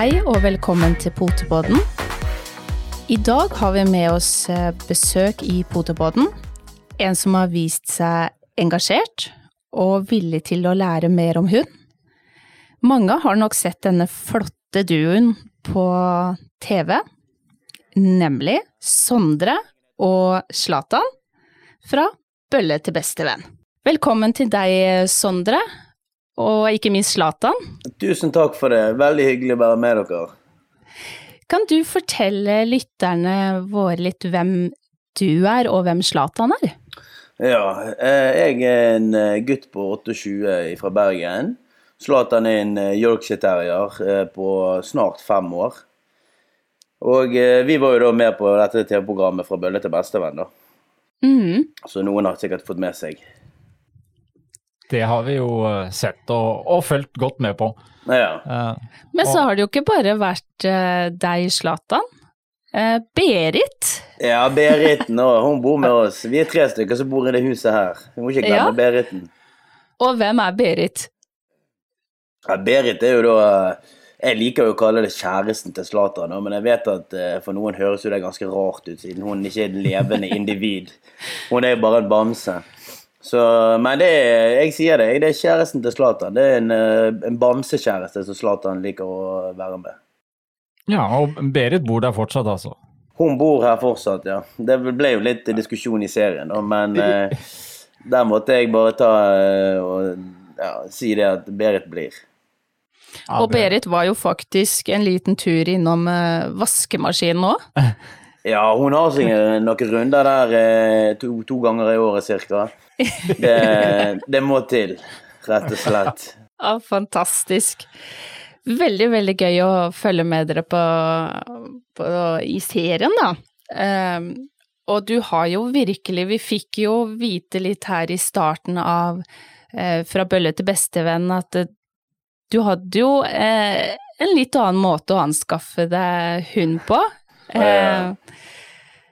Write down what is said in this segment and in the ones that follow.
Hei og velkommen til Potepodden. I dag har vi med oss eh, besøk i Potepodden. En som har vist seg engasjert og villig til å lære mer om hund. Mange har nok sett denne flotte duoen på TV, nemlig Sondre og Slatan fra Bølle til bestevenn. Velkommen til deg, Sondre, og ikke minst Zlatan. Tusen takk for det. Veldig hyggelig å være med dere. Kan du fortelle lytterne våre litt hvem du er, og hvem Zlatan er? Ja, eh, jeg er en eh, gutt på 28 fra Bergen. Zlatan er en eh, Yorkshire terrier på snart fem år. Og vi var jo da med på dette TV-programmet Fra bølle til bestevenn, da. Mm. Så noen har sikkert fått med seg. Det har vi jo sett og, og fulgt godt med på. Ja. Uh, Men så har det jo ikke bare vært uh, deg, Zlatan. Uh, Berit? Ja, Berit nå, hun bor med oss. Vi er tre stykker som bor i det huset her. Vi må ikke glemme ja. Beriten. Og hvem er Berit? Ja, Berit er jo da Jeg liker jo å kalle det kjæresten til Zlatan, men jeg vet at for noen høres jo det ganske rart ut, siden hun ikke er et levende individ. Hun er jo bare en bamse. Så, men det er, jeg sier det, det er kjæresten til Zlatan. Det er en, eh, en bamsekjæreste som Zlatan liker å være med. Ja, og Berit bor der fortsatt, altså? Hun bor her fortsatt, ja. Det ble jo litt diskusjon i serien, men eh, der måtte jeg bare ta eh, og ja, si det at Berit blir. Og Berit var jo faktisk en liten tur innom vaskemaskinen òg. Ja, hun har seg noen runder der to, to ganger i året cirka. Det, det må til, rett og slett. Ja, fantastisk. Veldig, veldig gøy å følge med dere på, på i serien, da. Um, og du har jo virkelig, vi fikk jo vite litt her i starten av uh, Fra bølle til bestevenn at uh, du hadde jo uh, en litt annen måte å anskaffe deg hund på. Uh,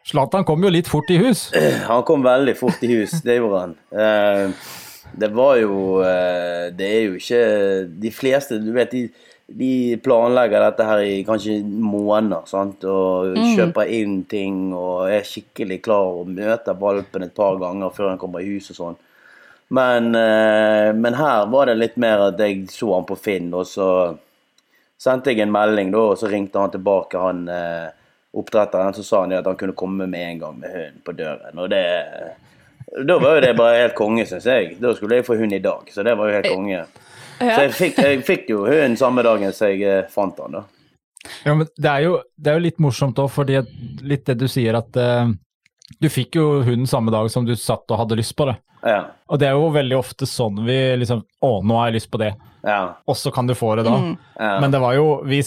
Zlatan kom jo litt fort i hus? Han kom veldig fort i hus, det gjorde han. Eh, det var jo eh, Det er jo ikke De fleste, du vet, de, de planlegger dette her i kanskje måneder. sant? Og mm. kjøper inn ting og er skikkelig klar og møter valpen et par ganger før han kommer i hus og sånn. Men, eh, men, her var det litt mer at jeg så han på Finn, og så sendte jeg en melding, da, og så ringte han tilbake, han oppdretteren, så sa han at han kunne komme med en gang med hunden på døren. Og det Da var jo det bare helt konge, syns jeg. Da skulle jeg få hund i dag, så det var jo helt konge. Så jeg fikk, jeg fikk jo hunden samme dagen som jeg eh, fant han, da. Ja, men det er jo, det er jo litt morsomt òg, fordi litt det du sier at uh, du fikk jo hunden samme dag som du satt og hadde lyst på det. Ja. Og det er jo veldig ofte sånn vi liksom Å, nå har jeg lyst på det. Ja. Og så kan du få det da. Mm. Ja. Men det var jo Vi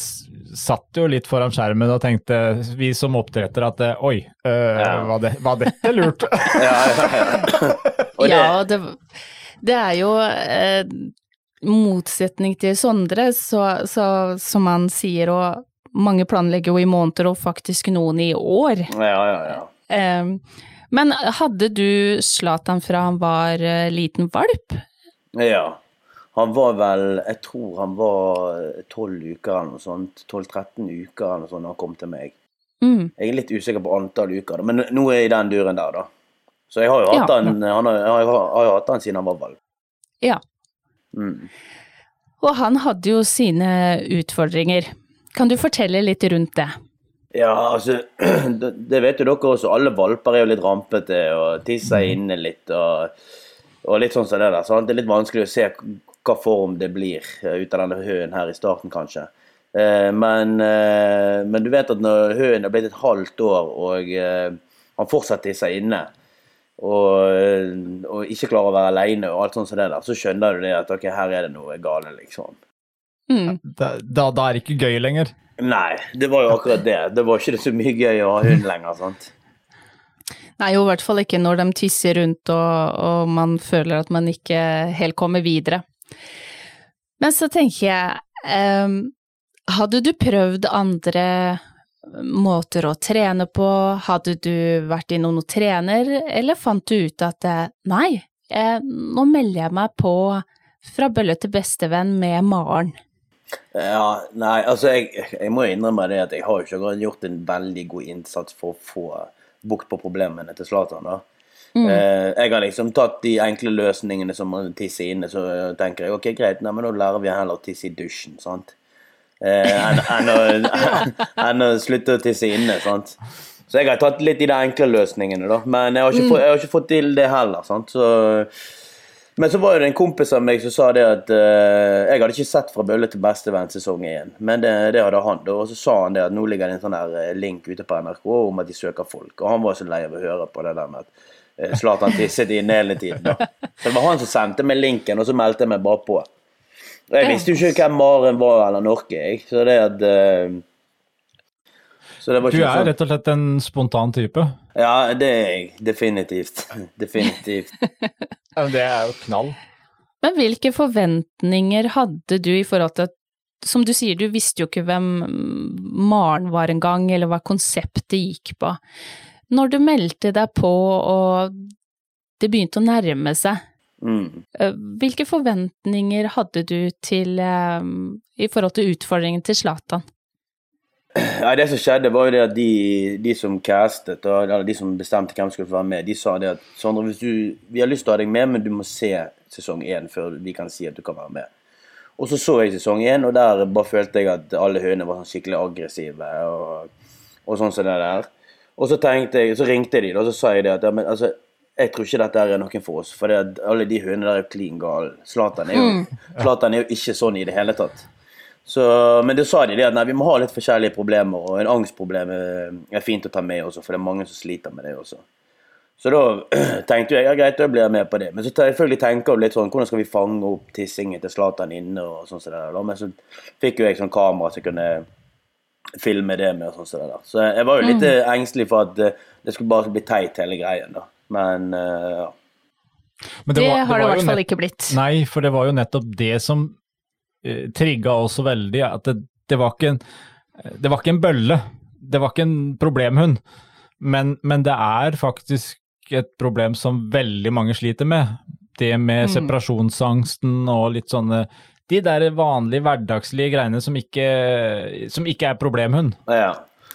satt jo litt foran skjermen og tenkte, vi som oppdretter, at oi, øh, var, det, var, dette lurt? ja, ja, ja. det, det, er jo eh, motsetning til Sondre, så, så, som han sier, og mange planlegger jo i måneder, og faktisk noen i år. Ja, ja, ja. Eh, men hadde du Zlatan fra han var eh, liten valp? Ja. Han var vel Jeg tror han var tolv uker eller noe sånt. 12-13 uker eller noe sånt da han kom til meg. Mm. Jeg er litt usikker på antall uker, men nå er jeg i den duren der, da. Så jeg har jo hatt ja, han, han har, jeg har, har hatt han siden han var valp. Ja. Mm. Og han hadde jo sine utfordringer. Kan du fortelle litt rundt det? Ja, altså Det vet jo dere også. Alle valper er jo litt rampete og tisser mm. inne litt. Og, og litt sånn som det der. Så det er litt vanskelig å se hva form det blir ut av denne høen her i starten, kanskje. Eh, men, eh, men, du vet at når høen er blitt et halvt år, og eh, han fortsatt tisser inne, og, og, ikke klarer å være aleine, og alt sånt som det der, så skjønner du det at ok, her er det noe gale, liksom. Mm. Da, da, da er det ikke gøy lenger? Nei, det var jo akkurat det. Det var ikke så mye gøy å ha hund lenger, sant. Nei, jo i hvert fall ikke når de tisser rundt og, og, man føler at man ikke helt kommer videre. Men så tenker jeg, um, hadde du prøvd andre måter å trene på, hadde du vært innom noen trener, eller fant du ut at nei, eh, nå melder jeg meg på fra bølle til bestevenn med Maren? Ja, nei, altså jeg, jeg må innrømme det at jeg har ikke gjort en veldig god innsats for å få bukt på problemene til Zlatan. Da. Mm. Eh, jeg har liksom tatt de enkle løsningene som å tisse inne, så tenker jeg ok, greit, nei, men nå lærer vi heller å tisse i dusjen. sant? Eh, Enn en, en, en, å slutte å tisse inne. sant? Så jeg har tatt litt i de enkle løsningene, da. Men jeg har ikke, mm. fått, har ikke fått til det heller. sant? Så men så var det en kompis av meg som sa det at uh, jeg hadde ikke sett Fra bølle til bestevenn sesong igjen, men det, det, hadde han. Og så sa han det at nå ligger det en sånn her link ute på NRK om at de søker folk. Og han var så lei av å høre på det der med at Zlatan tisset inne hele tiden. Da. Så det var han som sendte meg linken, og så meldte jeg meg bare på. Og jeg visste jo ikke hvem Maren var eller Norge, jeg. Så det at uh, du er sånn. rett og slett en spontan type? Ja, det er jeg. Definitivt. Definitivt. ja, det er jo knall. Men hvilke forventninger hadde du i forhold til at som du sier, du visste jo ikke hvem Maren var engang, eller hva konseptet gikk på. Når du meldte deg på og det begynte å nærme seg, mm. Eh, hvilke forventninger hadde du til um, i forhold til utfordringen til Zlatan? Nei, det som skjedde, var jo det at de, de som castet, eller de som bestemte hvem som skulle være med, de sa det at Sondre, hvis du, vi har lyst til å ha deg med, men du må se sesong én før vi kan si at du kan være med. Og så så jeg sesong én, og der bare følte jeg at alle høyene var sånn skikkelig aggressive. Og, og sånn som det der. Og så jeg, så ringte de, og så sa jeg det at ja, men, altså, jeg tror ikke dette er noen for oss. For det, alle de hundene der er klin gale. Zlatan er, mm. er jo ikke sånn i det hele tatt. Så, men det sa de det at nei, vi må ha litt forskjellige problemer, og en angstproblem er fint å ta med også, for det er mange som sliter med det også. Så da tenkte jeg ja, greit, da blir jeg med på det. Men så selvfølgelig tenker jeg litt sånn hvordan skal vi fange opp tissingen til Zlatan inne og sånn som det der. Men så fikk jo jeg sånn kamera så kunne filme det med og sånn der. Så jeg var jo litt mm. engstelig for at eh, det skulle bare bli teit hele greien, da. Men uh, ja. Men det, var, det, har det i hvert fall ikke blitt. Nei, for det var jo nettopp det som uh, trigga også veldig. At det, det, var en, det, var ikke en, bølle, det var ikke en problemhund. Men, men, det er faktisk et problem som veldig mange sliter med. Det med mm. separasjonsangsten og litt sånne De der vanlige hverdagslige greiene som ikke, som ikke er problemhund. Ja,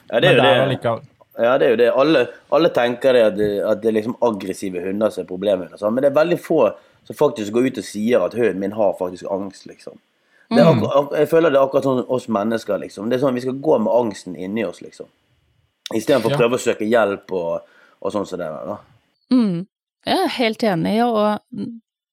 ja det er jo det. Ja, det er jo det. Alle, alle tenker det at, det at, det er liksom aggressive hunder som er problemhunder. Men det er veldig få som faktisk går ut og sier at hunden min har faktisk angst, liksom. Mm. Akkurat, jeg føler det er akkurat sånn oss mennesker, liksom. Det er sånn Vi skal gå med angsten inni oss, liksom. Istedenfor å prøve å søke hjelp og, og sånn som det der. da. Mm. Jeg er helt enig, og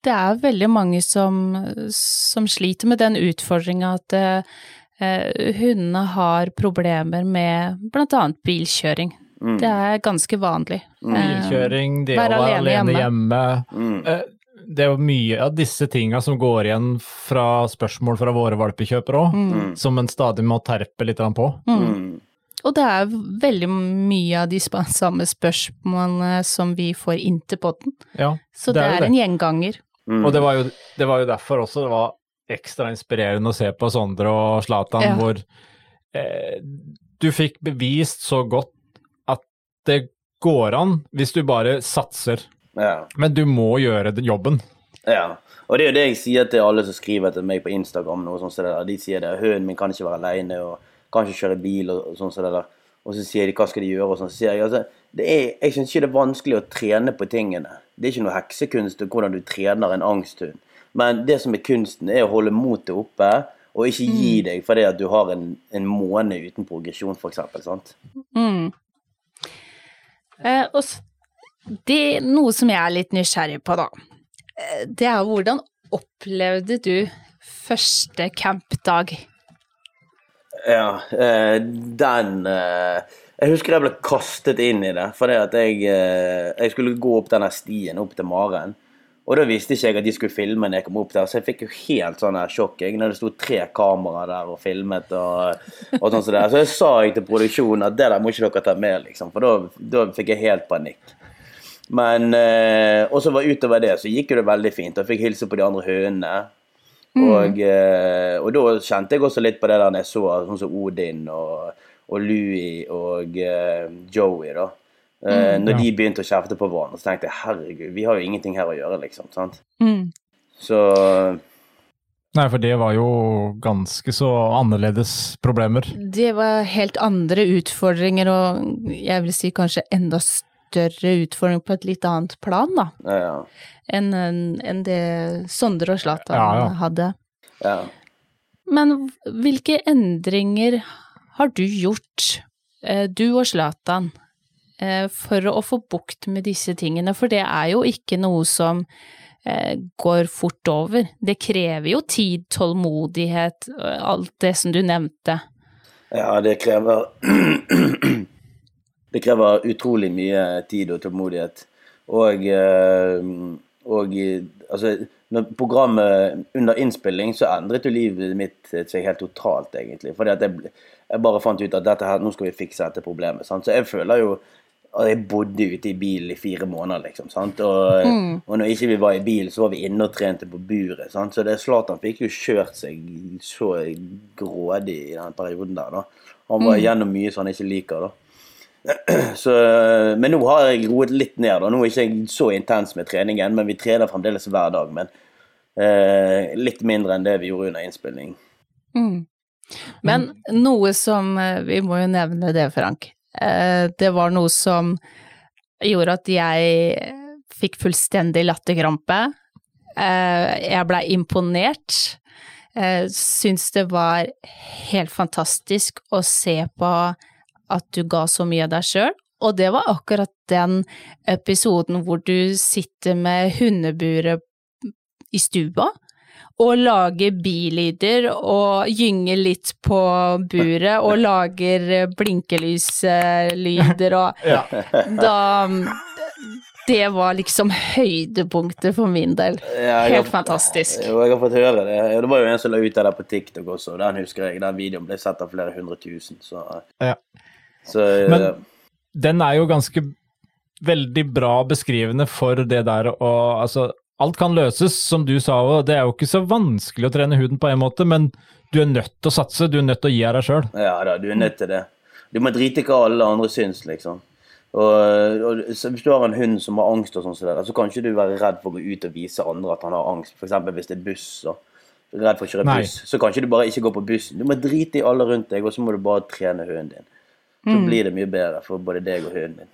det er veldig mange som, som sliter med den utfordringa at eh, hundene har problemer med annet bilkjøring. Mm. Det er ganske vanlig. Mm. Bilkjøring, det å være alene hjemme. hjemme. Mm. Eh, det er jo mye av disse tinga som går igjen fra spørsmål fra våre valpekjøpere òg, mm. som en stadig må terpe litt på. Mm. mm. Og det er veldig mye av de samme spørsmålene som vi får inn til poden. Ja, Så det, det er, det. en gjenganger. Mm. Og det var, jo, det var, jo, derfor også det var ekstra inspirerende å se på Sondre og Zlatan, ja. hvor eh, du fikk bevist så godt at det går an hvis du bare satser. Ja. Men du må gjøre jobben. Ja. Og det er jo det jeg sier til alle som skriver til meg på Instagram. Og sånt, de sier det, 'Hønen min kan ikke være alene og kan ikke kjøre bil', og sånn som det der. Og så sier de 'hva skal de gjøre', og sånn. Så sier jeg altså, er, jeg syns ikke det er vanskelig å trene på tingene. Det er ikke noe heksekunst hvordan du trener en angsthund. Men det som er kunsten, er å holde motet oppe, og ikke gi mm. deg fordi at du har en, en måned uten progresjon, f.eks. Sant? Mm. Eh, og det, noe som jeg er litt nysgjerrig på, da, eh, det er hvordan opplevde du første campdag? Ja, eh, den eh, Jeg husker jeg ble kastet inn i det. For det at jeg, jeg skulle gå opp denne stien opp til Maren. Og da visste ikke jeg at de skulle filme når jeg kom opp der, så jeg fikk jo helt sånn her sjokk jeg, når det sto tre kameraer der og filmet. og, og sånn Så, så jeg sa jeg til produksjonen at det der må ikke dere ta med, liksom, for da, da fikk jeg helt panikk. Men eh, også var utover det så gikk det veldig fint. Jeg fikk hilse på de andre hønene. Mm. Og, eh, og, da kjente jeg også litt på det der når jeg så sånn som Odin og, og Louis og uh, Joey. da. Uh, mm, når ja. de begynte å kjefte på hverandre, så tenkte jeg herregud, vi har jo ingenting her å gjøre, liksom. sant? Mm. Så Nei, for det var jo ganske så annerledes problemer. Det var helt andre utfordringer, og jeg vil si kanskje enda større utfordringer på et litt annet plan, da. Ja, ja. Enn en det Sondre og Zlatan Ja, ja. hadde. ja. Men hvilke endringer har du gjort, eh, du og Zlatan, eh, for å få bukt med disse tingene? For det er jo ikke noe som eh, går fort over. Det krever jo tid, tålmodighet, alt det som du nevnte. Ja, det krever Det krever utrolig mye tid og tålmodighet. Og, og altså, når programmet under innspilling, så endret jo livet mitt seg helt totalt, egentlig. Fordi at jeg, jeg bare fant ut at dette her, nå skal vi fikse dette problemet. Sant? Så jeg føler jo at jeg bodde ute i bilen i fire måneder, liksom. Sant? Og, og når ikke vi var i bil, så var vi inne og trente på buret. Sant? Så det Zlatan fikk jo kjørt seg så grådig i den perioden der, da. Han var gjennom mye som han ikke liker, da. Så, men nå har jeg roet litt ned. da. Nå er jeg ikke så intens med treningen, men vi trener fremdeles hver dag. Men eh, litt mindre enn det vi gjorde under innspilling. Mm. Men noe som eh, Vi må jo nevne det, Frank. Eh, Det var noe som gjorde at jeg fikk fullstendig latterkrampe. Eh, Jeg blei imponert. Eh, Syns det var helt fantastisk å se på at du ga så mye av deg sjøl. Og det var akkurat den episoden hvor du sitter med hundeburet i stua og lager bilyder og gynger litt på buret og lager blinkelyslyder og Ja. da Det var liksom høydepunktet for min del. Ja, Helt har- fantastisk. Jo, jeg har fått høre det. Det var jo en som la ut det der på TikTok også. Den husker jeg. Den videoen ble sett av flere hundre tusen. Så, Ja. Så Men- Den er jo ganske veldig bra beskrivende for det der å Altså, alt kan løses, som du sa, og det er jo ikke så vanskelig å trene huden på en måte, men du er nødt til å satse, du er nødt til å gi av deg sjøl. Ja da, du er nødt til det. Du må drite i hva alle andre syns, liksom. Og, og Hvis du har en hund som har angst, og sånn, så, så kan ikke du være redd for å gå ut og vise andre at han har angst. F.eks. hvis det er buss. Så. redd for å kjøre Nei. så kan ikke du bare ikke gå på bussen. Du må drite i alle rundt deg, og så må du bare trene hunden din. Så Mm. blir det mye bedre for både deg og hunden din.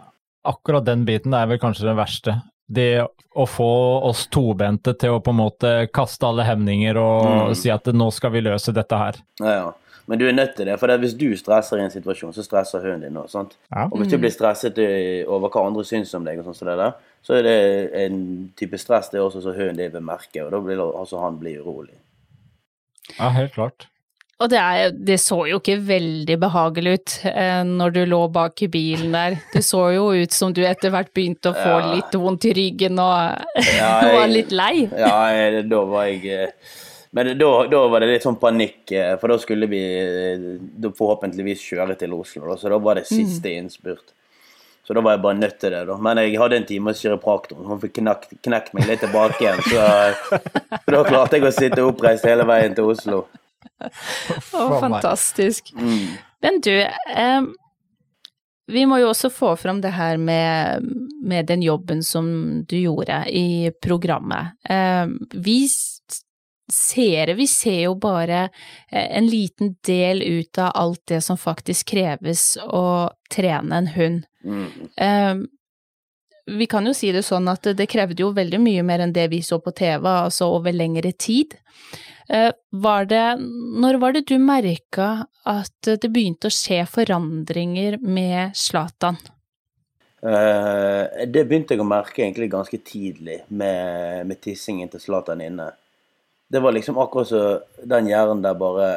Akkurat den biten er vel kanskje den verste. Det å få oss tobente til å på en måte kaste alle hemninger og Mm. si at nå skal vi løse dette her. Ja, ja. Men du er nødt til det, for hvis du stresser i en situasjon, så stresser hunden din òg. Ja. Og hvis du blir stresset over hva andre syns om deg, og sånt som det der, så er det en type stress det er også som hunden din vil merke, og da vil altså han bli urolig. ja, helt klart. Og det, er, det så jo ikke veldig behagelig ut eh, når du lå bak i bilen der. Det så jo ut som du etter hvert begynte å få Ja. litt vondt i ryggen og Ja, var litt lei. Ja, jeg- da var jeg eh, Men da, da var det litt sånn panikk, eh, for da skulle vi eh, da forhåpentligvis kjøre til Oslo, da, så da var det siste innspurt. Så da var jeg bare nødt til det, da. Men jeg hadde en time hos kiropraktoren, hun fikk knekt, knekt meg litt tilbake igjen, så, så da klarte jeg å sitte oppreist hele veien til Oslo. Faen fantastisk. Mm. Men du, eh, vi må jo også få fram det her med, med den jobben som du gjorde i programmet. Eh, vi seere, vi ser jo bare eh, en liten del ut av alt det som faktisk kreves å trene en hund. Mm. Eh, vi kan jo si det sånn at det krevde jo veldig mye mer enn det vi så på TV, altså over lengre tid. Eh, Var det, når var det du merka at det begynte å skje forandringer med Zlatan? Eh, det begynte jeg å merke egentlig ganske tidlig med, med tissingen til Zlatan inne. Det var liksom akkurat så den hjernen der bare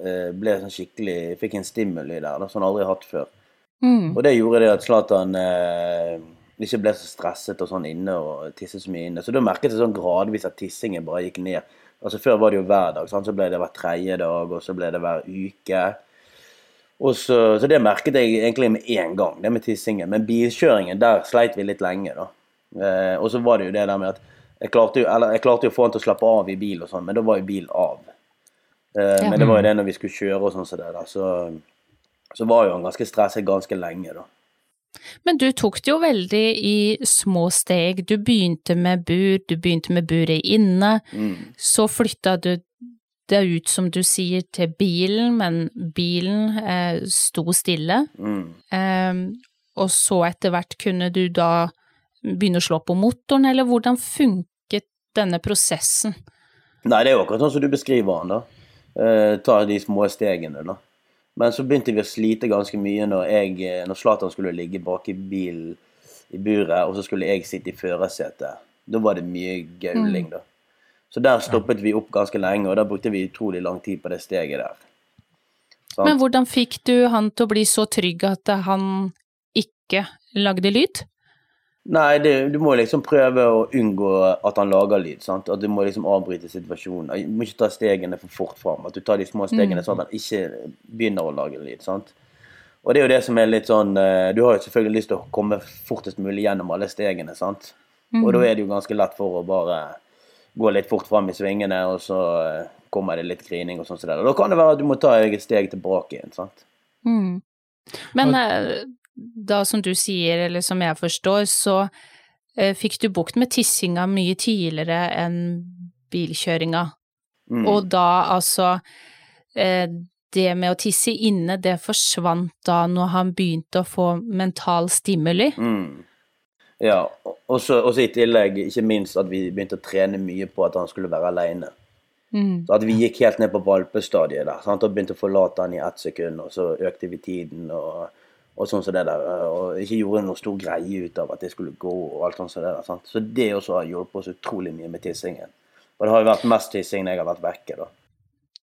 eh, ble sånn skikkelig Fikk en stimuli der, da, som han aldri har hatt før. Mm. Og det gjorde det at Zlatan eh, ikke ble så stresset og sånn inne og tisset så mye inne. Så da merket jeg sånn gradvis at tissingen bare gikk ned. Altså Før var det jo hver dag, sant? så ble det hver tredje dag, og så ble det hver uke. Så, så det merket jeg egentlig med en gang, det med tissingen. Men bilkjøringen, der sleit vi litt lenge, da. Eh, og så var det jo det der med at jeg klarte jo, eller jeg klarte jo å få han til å slappe av i bil og sånn, men da var jo bil av. Eh, Ja. Men det var jo det når vi skulle kjøre og sånn som det da. så, så var jo han ganske stresset ganske lenge, da. Men du tok det jo veldig i små steg. Du begynte med bur, du begynte med buret inne, Mm. så flytta du det ut, som du sier, til bilen, men bilen eh, sto stille. Mm. Eh, og så etter hvert kunne du da begynne å slå på motoren, eller hvordan funket denne prosessen? Nei, det er jo akkurat sånn som du beskriver den, da. Eh, ta de små stegene, da. Men så begynte vi å slite ganske mye når, jeg, eh, når Zlatan skulle ligge bak i bilen i buret, og så skulle jeg sitte i førersetet. Da var det mye gauling, da. Så der stoppet vi opp ganske lenge, og da brukte vi utrolig lang tid på det steget der. Sant? Men hvordan fikk du han til å bli så trygg at han ikke lagde lyd? Nei, det, du må liksom prøve å unngå at han lager lyd. sant? At du må liksom avbryte situasjonen. Du må ikke ta stegene for fort fram. At du tar de små stegene sånn at han ikke begynner å lage lyd. sant? Og det er jo det som er litt sånn eh, Du har jo selvfølgelig lyst til å komme fortest mulig gjennom alle stegene, sant? Og da er det jo ganske lett for å bare gå litt fort fram i svingene, og så eh, kommer det litt grining og sånn som det. Og da kan det være at du må ta et steg tilbake igjen, sant? Mm. Men eh, da som du sier, eller som jeg forstår, så eh, fikk du bukt med tissinga mye tidligere enn bilkjøringa. Mm. Og da altså eh, Det med å tisse inne, det forsvant da når han begynte å få mental stimuli. Mm. Ja, og så i tillegg ikke minst at vi begynte å trene mye på at han skulle være aleine. Mm. Så at vi gikk helt ned på valpestadiet der. Sant? Og begynte å forlate han i ett sekund, og så økte vi tiden og, og sånn som det der. Og ikke gjorde noe stor greie ut av at det skulle gå og alt sånt som det der. Sant? Så det også har hjulpet oss utrolig mye med tissingen. Og det har jo vært mest tissing når jeg har vært vekke, da.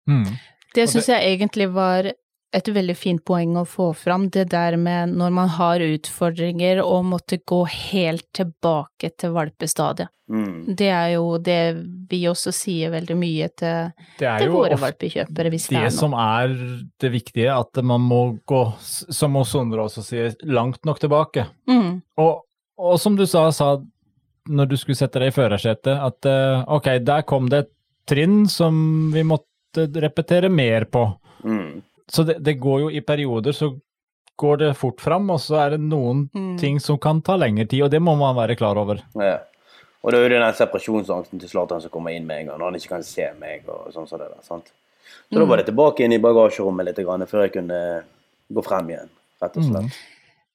Mm. Det syns jeg egentlig var et veldig fint poeng å få fram, det der med når man har utfordringer og måtte gå helt tilbake til valpestadiet. Mm. Det er jo det vi også sier veldig mye til, til våre valpekjøpere, hvis det, det er noe. som er det viktige, at man må gå, som Sondre også sier, langt nok tilbake. Mm, Og, og som du sa, sa når du skulle sette deg i førersetet, at eh, ok, der kom det et trinn som vi måtte repetere mer på. Mm. Så det, det går jo i perioder, så går det fort fram, og så er det noen Mm. ting som kan ta lengre tid, og det må man være klar over. Ja. Og det er jo den separasjonsangsten til Zlatan som kommer inn med en gang, når han ikke kan se meg og sånn som det der. sant? Så da var det tilbake inn i bagasjerommet litt grann, før jeg kunne gå frem igjen, rett og slett.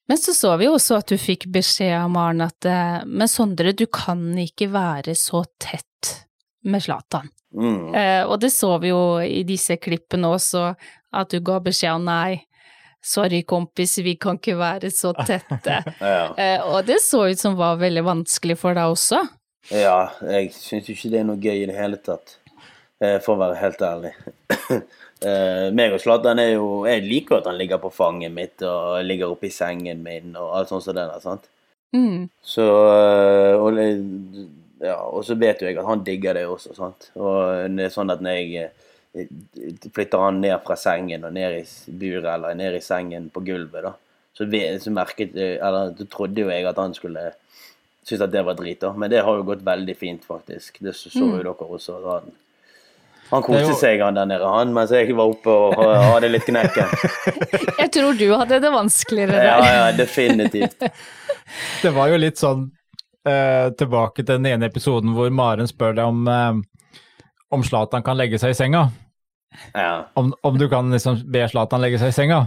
Men så så vi jo også at du fikk beskjed av Maren at eh, men Sondre, du kan ikke være så tett med Zlatan. Mm. Eh, og det så vi jo i disse klippene også, at du ga beskjed om nei, sorry kompis, vi kan ikke være så tette. Ja. eh, og det så ut som var veldig vanskelig for deg også. ja, jeg syns ikke det er noe gøy i det hele tatt, eh, for å være helt ærlig. eh, meg og Zlatan er jo Jeg liker at han ligger på fanget mitt og ligger oppi sengen min og alt sånt som det der. sant? Mm. Så og, ja, og så vet jo jeg at han digger det også. sant? Og det er sånn at når jeg eh, flytter han ned fra sengen og ned i buret eller ned i sengen på gulvet, da, så, så merket eller så trodde jo jeg at han skulle synes at det var drit. da, Men det har jo gått veldig fint, faktisk. Det så, jo dere også. Da. Han, koste jo- seg han der nede, han, mens jeg var oppe og hadde litt knekken. Jeg tror du hadde det vanskeligere Ja, ja, definitivt. Det var jo litt sånn eh, tilbake til den ene episoden hvor Maren spør deg om eh, om Zlatan kan legge seg i senga. Ja. Om, om du kan liksom be Zlatan legge seg i senga.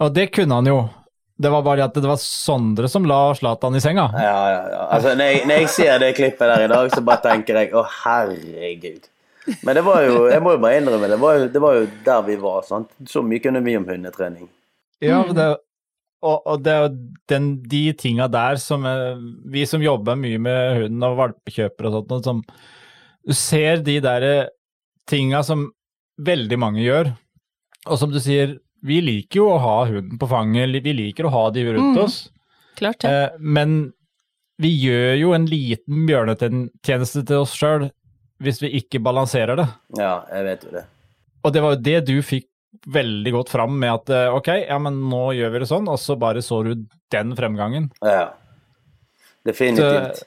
Og det kunne han jo. Det var bare at det var Sondre som la Zlatan i senga. Ja, ja, ja. Altså, når jeg, når jeg ser det klippet der i dag, så bare tenker jeg å, herregud. Men det var jo, jeg må jo bare innrømme, det var jo, det var jo der vi var. sant? Så mye kunne vi om hundetrening. Ja, det, og, og det er jo den, de tinga der som er, Vi som jobber mye med hund og valpekjøpere og sånt, som Du ser de der eh, tinga som veldig mange gjør. Og som du sier, vi liker jo å ha hunden på fanget, vi liker å ha de rundt Mm. oss. Klart det. Eh, men vi gjør jo en liten bjørnetjeneste til oss sjøl hvis vi ikke balanserer det. Ja, jeg vet jo det. Og det var jo det du fikk veldig godt fram med at eh, ok, ja men nå gjør vi det sånn, og så bare så du den fremgangen. Ja. Definitivt.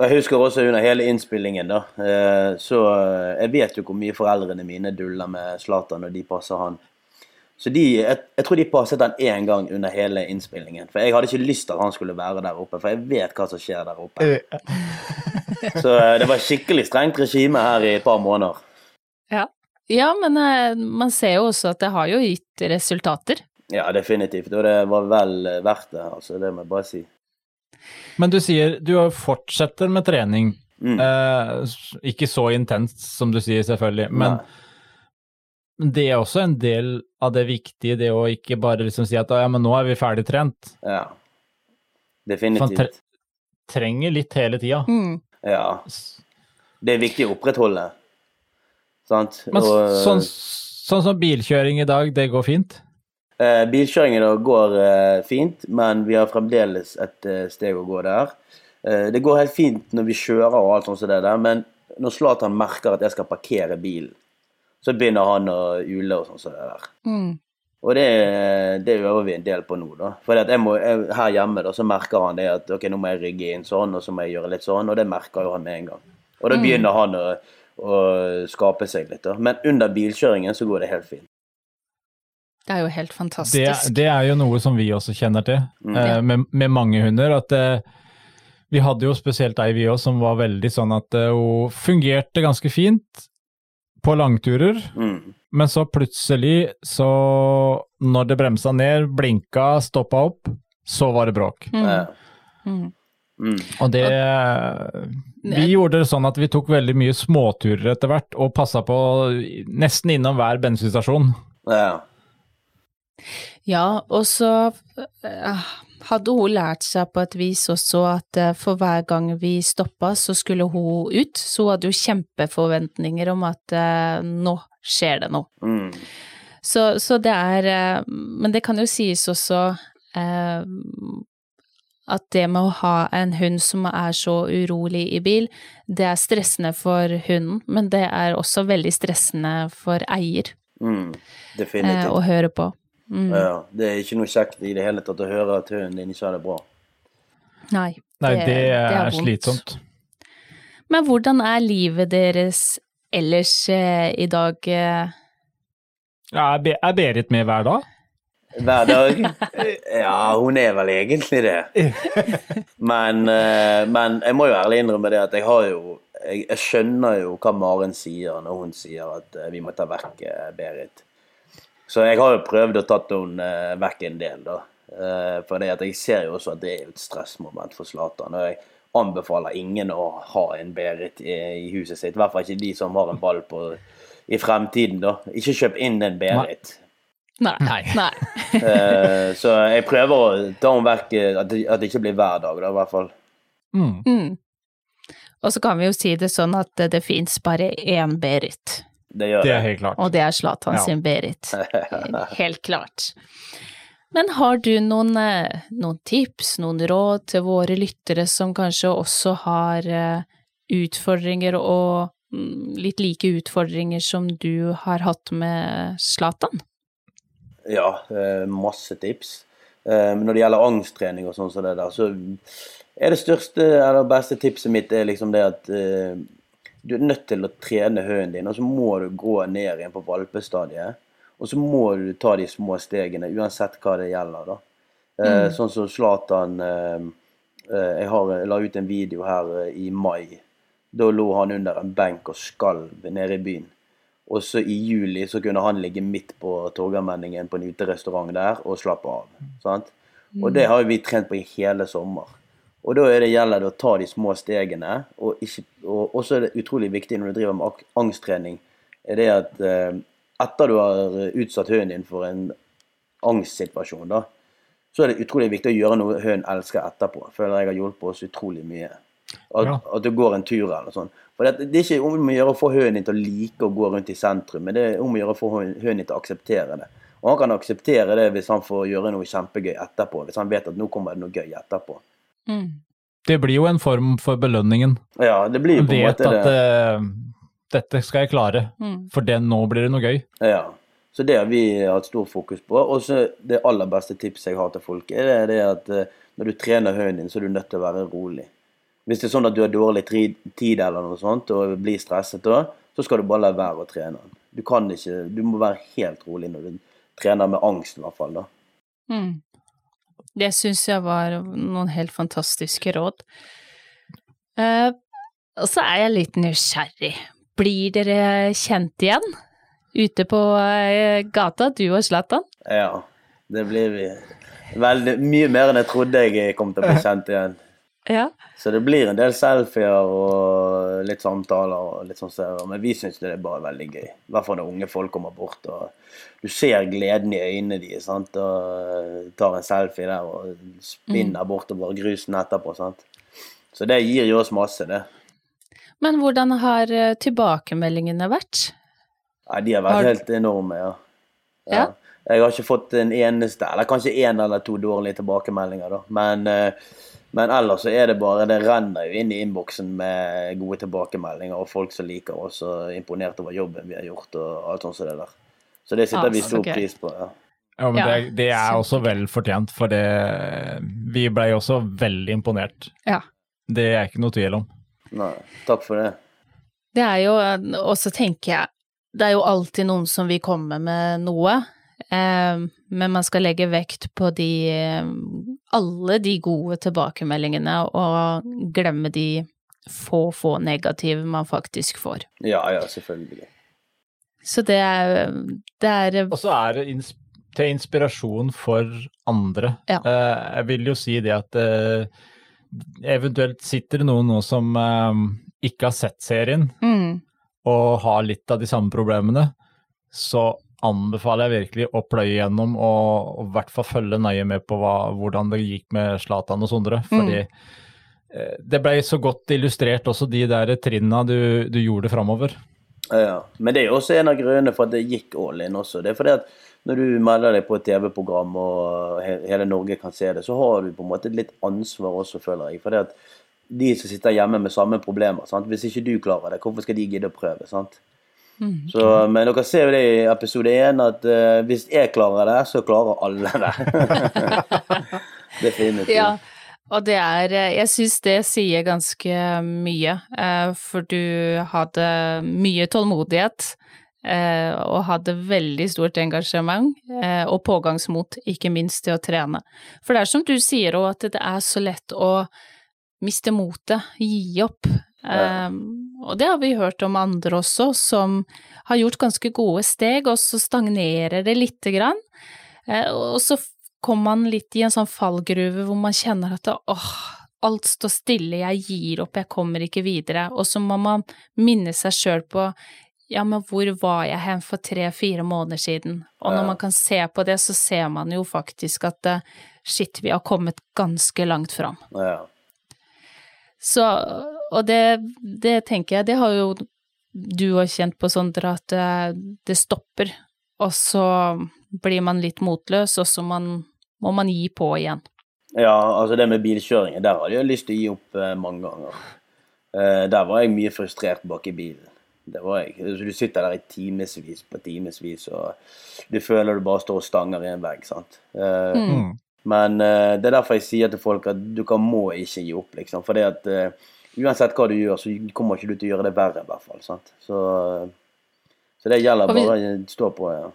Jeg husker også under hele innspillingen, da. eh, Så eh, jeg vet jo hvor mye foreldrene mine duller med Zlatan når de passer han. Så de, jeg, jeg tror de passet han én gang under hele innspillingen. For jeg hadde ikke lyst til at han skulle være der oppe, for jeg vet hva som skjer der oppe. Så det var skikkelig strengt regime her i et par måneder. Ja. Ja, men eh, man ser jo også at det har jo gitt resultater. Ja, definitivt. Og det var vel eh, verdt det, altså. Det må jeg bare si. Men du sier du fortsetter med trening. Mm. Eh, ikke så intenst som du sier, selvfølgelig. Men Nei. det er også en del av det viktige, det å ikke bare liksom si at ja, men nå er vi ferdig trent. Ja. Man Definitivt. tre trenger litt hele tida. Mm. Ja. Det er viktig å opprettholde. Sant? Men Og, sånn, sånn som bilkjøring i dag, det går fint? eh, bilkjøringen da går eh, fint, men vi har fremdeles et eh, steg å gå der. Eh, det går helt fint når vi kjører og alt sånt som det der, men når Zlatan merker at jeg skal parkere bilen, så begynner han å ule og sånn som det der. Mm. Og det, det øver vi en del på nå, da. For jeg må, jeg, her hjemme da, så merker han det at ok, nå må jeg rygge inn sånn, og så må jeg gjøre litt sånn, og det merker jo han med en gang. Og da begynner han å, å skape seg litt, da. Men under bilkjøringen så går det helt fint. Det er jo helt fantastisk. det er jo noe som vi også kjenner til, Mm. eh, med, med mange hunder. at eh, Vi hadde jo spesielt ei vi òg som var veldig sånn at eh, hun fungerte ganske fint på langturer, Mm. men så plutselig, så når det bremsa ned, blinka, stoppa opp, så var det bråk. Mm. Mm. Mm. Og det Vi gjorde det sånn at vi tok veldig mye småturer etter hvert, og passa på nesten innom hver bensinstasjon. Ja. Ja, og så eh, hadde hun lært seg på et vis også at eh, for hver gang vi stoppa, så skulle hun ut. Så hun hadde jo kjempeforventninger om at eh, nå skjer det noe. Mm. Så, så det er Men det kan jo sies også eh, at det med å ha en hund som er så urolig i bil, det er stressende for hunden, men det er også veldig stressende for eier Mm. eh, å høre på. Mm. Ja. Det er ikke noe kjekt i det hele tatt å høre at hunden din ikke har det bra. Nei, Nei, det, er, vondt. slitsomt. Men hvordan er livet deres ellers eh, i dag? eh? Ja, Er er Berit med hver dag? Hver dag? Ja, hun er vel egentlig det. Men, eh, men jeg må jo ærlig innrømme det at jeg har jo Jeg, jeg skjønner jo hva Maren sier når hun sier at eh, vi må ta vekk eh, Berit. Så jeg har jo prøvd å tatt henne vekk en del, da. For det at jeg ser jo også at det er et stressmoment for Zlatan. Og jeg anbefaler ingen å ha en Berit i, i huset sitt. I hvert fall ikke de som har en ball på i fremtiden, da. Ikke kjøp inn en Berit. Nei. Nei. Nei. uh, så jeg prøver å ta om vekk, eh, at det, at det ikke blir hver dag, da, i hvert fall. Mm. Mm. Og så kan vi jo si det sånn at det, det fins bare én Berit, Det gjør Det det. er helt klart. og det er Zlatan Ja. sin Berit. Helt klart. Men har du noen, eh, noen tips, noen råd til våre lyttere som kanskje også har eh, utfordringer og mm, litt like utfordringer som du har hatt med Zlatan? Ja, eh, masse tips. Eh, når det gjelder angsttrening og sånn som det der, så er det største eller beste tipset mitt er liksom det at eh, du er nødt til å trene hunden din, og så må du gå ned igjen på valpestadiet. Og så må du ta de små stegene, uansett hva det gjelder, da. Mm. Sånn som Zlatan Jeg har, jeg la ut en video her i mai. Da lå han under en benk og skalv nede i byen. Og så i juli så kunne han ligge midt på Torgallmenningen på en uterestaurant der og slappe av. Sant? Og det har vi trent på i hele sommer. Og da er det gjelder det å ta de små stegene. Og, ikke, og også er det utrolig viktig når du driver med angsttrening, er det at eh, etter du har utsatt hunden din for en angstsituasjon, da, så er det utrolig viktig å gjøre noe hunden elsker etterpå. Føler jeg har hjulpet oss utrolig mye. At, Ja. at du går en tur eller noe sånt. For det, det er ikke om å gjøre å få hønen din til å like å gå rundt i sentrum, men det er om å gjøre å få hunden din til å akseptere det. Og han kan akseptere det hvis han får gjøre noe kjempegøy etterpå. Hvis han vet at nå kommer det noe gøy etterpå. Mm. Det blir jo en form for belønningen. Ja, det blir jo på en vet at det. eh, dette skal jeg klare, Mm. for det, nå blir det noe gøy. Ja. Så det har vi hatt stor fokus på. Og så det aller beste tipset jeg har til folk, er det, det at eh, når du trener hunden din, så er du nødt til å være rolig. Hvis det er sånn at du har dårlig tid eller noe sånt, og blir stresset da, så skal du bare la være å trene den. Du kan ikke Du må være helt rolig når du trener med angst, i hvert fall. da. Mm. Det syns jeg var noen helt fantastiske råd. Eh, og så er jeg litt nysgjerrig. Blir dere kjent igjen? ute på eh, gata, du og Zlatan. Ja, det blir vi. Veldig, mye mer enn jeg trodde jeg kom til å bli kjent igjen. Ja. Så det blir en del selfier og litt samtaler og litt sånn så- Men vi syns det er bare veldig gøy. I hvert fall når unge folk kommer bort og du ser gleden i øynene deres sant? og tar en selfie der og spinner bortover grusen etterpå. sant? Så det gir jo oss masse, det. Men hvordan har eh, tilbakemeldingene vært? Ja, de har vært Har- helt enorme, ja. Ja. Jeg har ikke fått en eneste, eller kanskje én eller to dårlige tilbakemeldinger, da. Men, eh, men ellers så er det bare Det renner jo inn i innboksen med gode tilbakemeldinger og folk som liker oss og er imponert over jobben vi har gjort og alt sånt som det der. Så det setter Ah, vi stor okay. pris på. ja. Ja, men Ja, det, det er også vel fortjent, for det Vi blei også veldig imponert. Ja. Det er ikke noe tvil om. Nei, takk for det. Det er jo, og så tenker jeg, det er jo alltid noen som vil komme med noe, men man skal legge vekt på de, eh, alle de gode tilbakemeldingene, og glemme de få, få negative man faktisk får. Ja, ja, selvfølgelig. Så det er, det er Og så er det ins til inspirasjon for andre. Ja. Eh, jeg vil jo si det at eh, eventuelt sitter det noen nå som eh, ikke har sett serien, mm, og har litt av de samme problemene, så anbefaler jeg virkelig å pløye gjennom og, og i hvert fall følge nøye med på hva, hvordan det gikk med Zlatan og Sondre. Fordi eh, det ble så godt illustrert også de der trinna du, du gjorde framover. Ja, Men det er jo også en av grunnene for at det gikk all in også. Det er fordi at når du melder deg på et TV-program og hele Norge kan se det, så har du på en måte litt ansvar også, føler jeg. Fordi at de som sitter hjemme med samme problemer, sant? hvis ikke du klarer det, hvorfor skal de gidde å prøve? sant? Så, men dere ser jo det i episode én, at uh, hvis jeg klarer det, så klarer alle det. Definitivt. Ja, og det er Jeg syns det sier ganske mye, eh, for du hadde mye tålmodighet. eh, Og hadde veldig stort engasjement eh, og pågangsmot, ikke minst til å trene. For det er som du sier òg, at det er så lett å miste motet, gi opp. Um, og det har vi hørt om andre også, som har gjort ganske gode steg, og så stagnerer det lite grann. Eh, og så kommer man litt i en sånn fallgruve hvor man kjenner at åh, alt står stille, jeg gir opp, jeg kommer ikke videre. Og så må man minne seg sjøl på ja, men hvor var jeg hen for tre-fire måneder siden? Og når man kan se på det, så ser man jo faktisk at eh, shit, vi har kommet ganske langt fram. Ja. Så, og det, det tenker jeg, det har jo du òg kjent på, Sondre, at det, det stopper, og så blir man litt motløs, og så man, må man gi på igjen. Ja, altså det med bilkjøringen, der hadde jeg lyst til å gi opp eh, mange ganger. Eh, der var jeg mye frustrert bak i bilen. Det var jeg. Du sitter der i timevis på timevis, og du føler du bare står og stanger i en vegg, sant. Eh, Mm. Men eh, det er derfor jeg sier til folk at du kan, må ikke gi opp, liksom. For det at eh, uansett hva du gjør, så kommer ikke du til å gjøre det verre, i hvert fall. sant? Så, så det gjelder vi- bare å stå på, ja.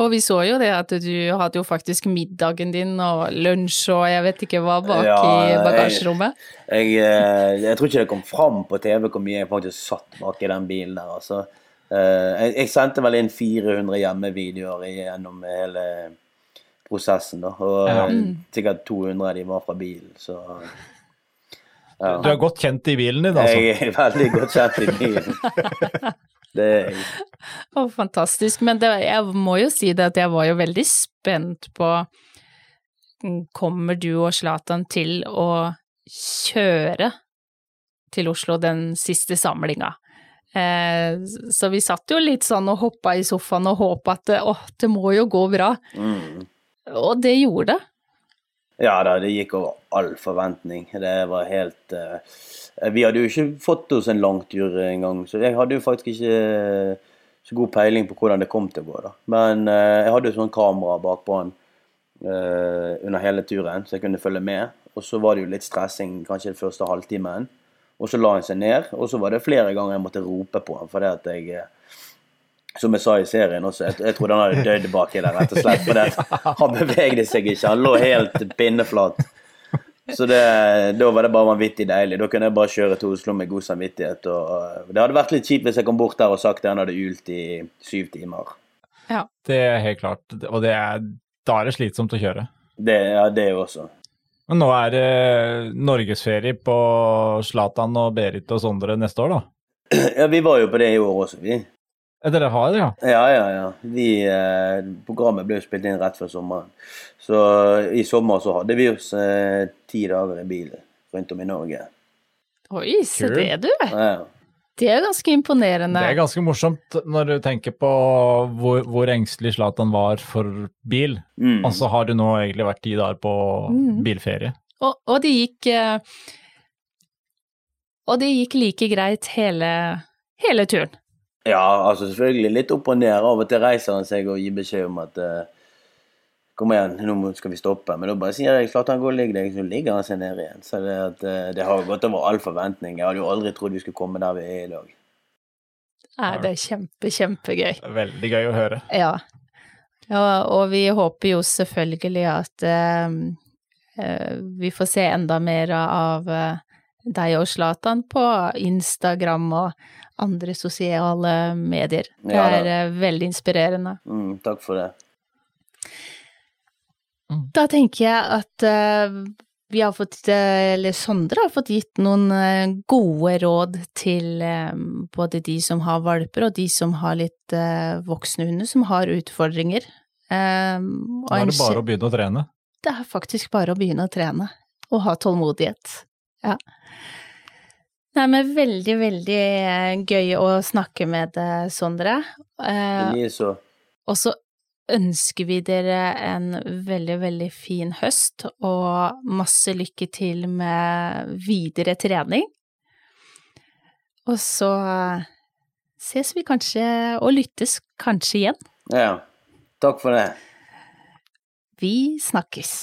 Og vi så jo det at du hadde jo faktisk middagen din og lunsj og jeg vet ikke hva bak Ja, i bagasjerommet. Jeg, jeg, jeg tror ikke det kom fram på TV hvor mye jeg faktisk satt bak i den bilen der. altså. Eh, Jeg, jeg sendte vel inn 400 hjemmevideoer gjennom hele prosessen. da, Og Ja. eh, sikkert 200 av de var fra bilen. Så ja. Du er godt kjent i bilen din, altså. Jeg er veldig godt kjent i bilen. Det er jeg. Oh, fantastisk. Men det, jeg må jo si det at jeg var jo veldig spent på mm, Kommer du og Zlatan til å kjøre til Oslo den siste samlinga? Eh, så vi satt jo litt sånn og hoppa i sofaen og håpa at åh, det må jo gå bra. Mm. Og det gjorde det. Ja da, det gikk over all forventning. Det var helt uh, Vi hadde jo ikke fått oss en langtur engang, så jeg hadde jo faktisk ikke så god peiling på hvordan det kom til å gå. da. Men uh, jeg hadde jo sånn kamera bakpå han uh, under hele turen, så jeg kunne følge med. Og så var det jo litt stressing kanskje den første halvtimen. Og så la han seg ned, og så var det flere ganger jeg måtte rope på han fordi at jeg eh, som jeg sa i serien også, jeg, jeg trodde han hadde dødd baki der, rett og slett. For han bevegde seg ikke, han lå helt pinneflat. Så det, da var det bare vanvittig deilig. Da kunne jeg bare kjøre til Oslo med god samvittighet. Og det hadde vært litt kjipt hvis jeg kom bort der og sagt at han hadde ult i syv timer. Ja. Det er helt klart. Og det er, da er det slitsomt å kjøre. Det, ja, det også. Men nå er det norgesferie på Zlatan og Berit og Sondre neste år, da? Ja, vi var jo på det i år også, vi. Eh, Dere har det, ja? Ja, ja, ja. Vi, eh, programmet ble jo spilt inn rett før sommeren. Så i sommer så hadde vi oss eh, ti dager i bil rundt om i Norge. Oi, se det du! Ja. Det er ganske imponerende. Det er ganske morsomt når du tenker på hvor, hvor engstelig Zlatan var for bil. Mm. Og så har du nå egentlig vært ti dager på Mm. bilferie. Og, og det gikk eh, Og det gikk like greit hele, hele turen. Ja, altså selvfølgelig litt opp og ned. Av og til reiser han seg og gir beskjed om at uh, Kom igjen, nå skal vi stoppe. Men da bare sier jeg klart han går og ligger deg, så ligger han seg ned igjen. Så det, at, uh, det har gått over all forventning. Jeg hadde jo aldri trodd vi skulle komme der vi er i dag. Nei, det er kjempe, kjempegøy. Veldig gøy å høre. Ja. ja og vi håper jo selvfølgelig at uh, eh, vi får se enda mer av deg og Zlatan på Instagram og andre sosiale medier. Det Ja er eh, veldig inspirerende. Mm, takk for det. Da tenker jeg at uh, vi har fått, eh, eller Sondre har fått gitt noen gode råd til både de som har valper og de som har litt voksne hunder som har utfordringer. Eh, og da er det bare å begynne å trene. det er faktisk bare å begynne å trene og ha tålmodighet. Ja. Nei, men veldig, veldig eh, gøy å snakke med deg, Sondre. Eh, og så ønsker vi dere en veldig, veldig fin høst og masse lykke til med videre trening. Og så ses vi kanskje, og lyttes kanskje igjen. Ja. Takk for det. Vi snakkes.